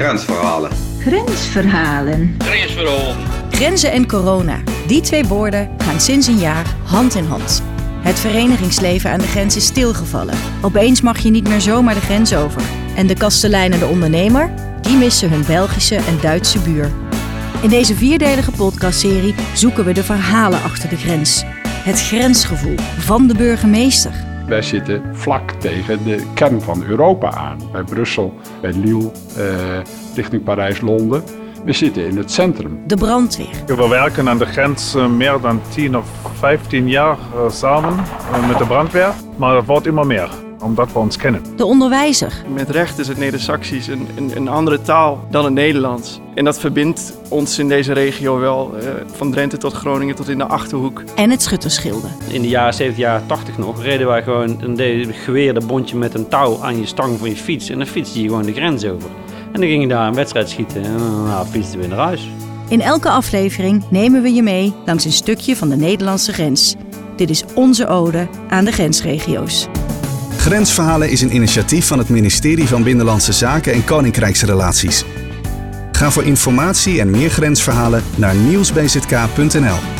Grensverhalen. Grensverhalen. Grensverhalen. Grenzen en corona. Die twee woorden gaan sinds een jaar hand in hand. Het verenigingsleven aan de grens is stilgevallen. Opeens mag je niet meer zomaar de grens over. En de kastelein en de ondernemer, die missen hun Belgische en Duitse buur. In deze vierdelige podcastserie zoeken we de verhalen achter de grens. Het grensgevoel van de burgemeester. Wij zitten vlak tegen de kern van Europa aan. Bij Brussel, bij Lille, eh, richting Parijs-Londen. We zitten in het centrum. De brandweer. We werken aan de grens eh, meer dan 10 of 15 jaar eh, samen eh, met de brandweer. Maar het wordt immer meer, omdat we ons kennen. De onderwijzer. Met recht is het Neder-Saxisch een, een, een, andere taal dan het Nederlands. En dat verbindt ons in deze regio wel, uh, van Drenthe tot Groningen tot in de Achterhoek. En het schutterschilden. In de jaren 70, jaren 80 nog, reden wij gewoon een geweerde bondje met een touw aan je stang van je fiets. En dan fietste je gewoon de grens over. En dan ging je daar een wedstrijd schieten en dan nou, fietsten we weer naar huis. In elke aflevering nemen we je mee langs een stukje van de Nederlandse grens. Dit is onze ode aan de grensregio's. Grensverhalen is een initiatief van het ministerie van Binnenlandse Zaken en Koninkrijksrelaties. Ga voor informatie en meer grensverhalen naar nieuwsbzk.nl.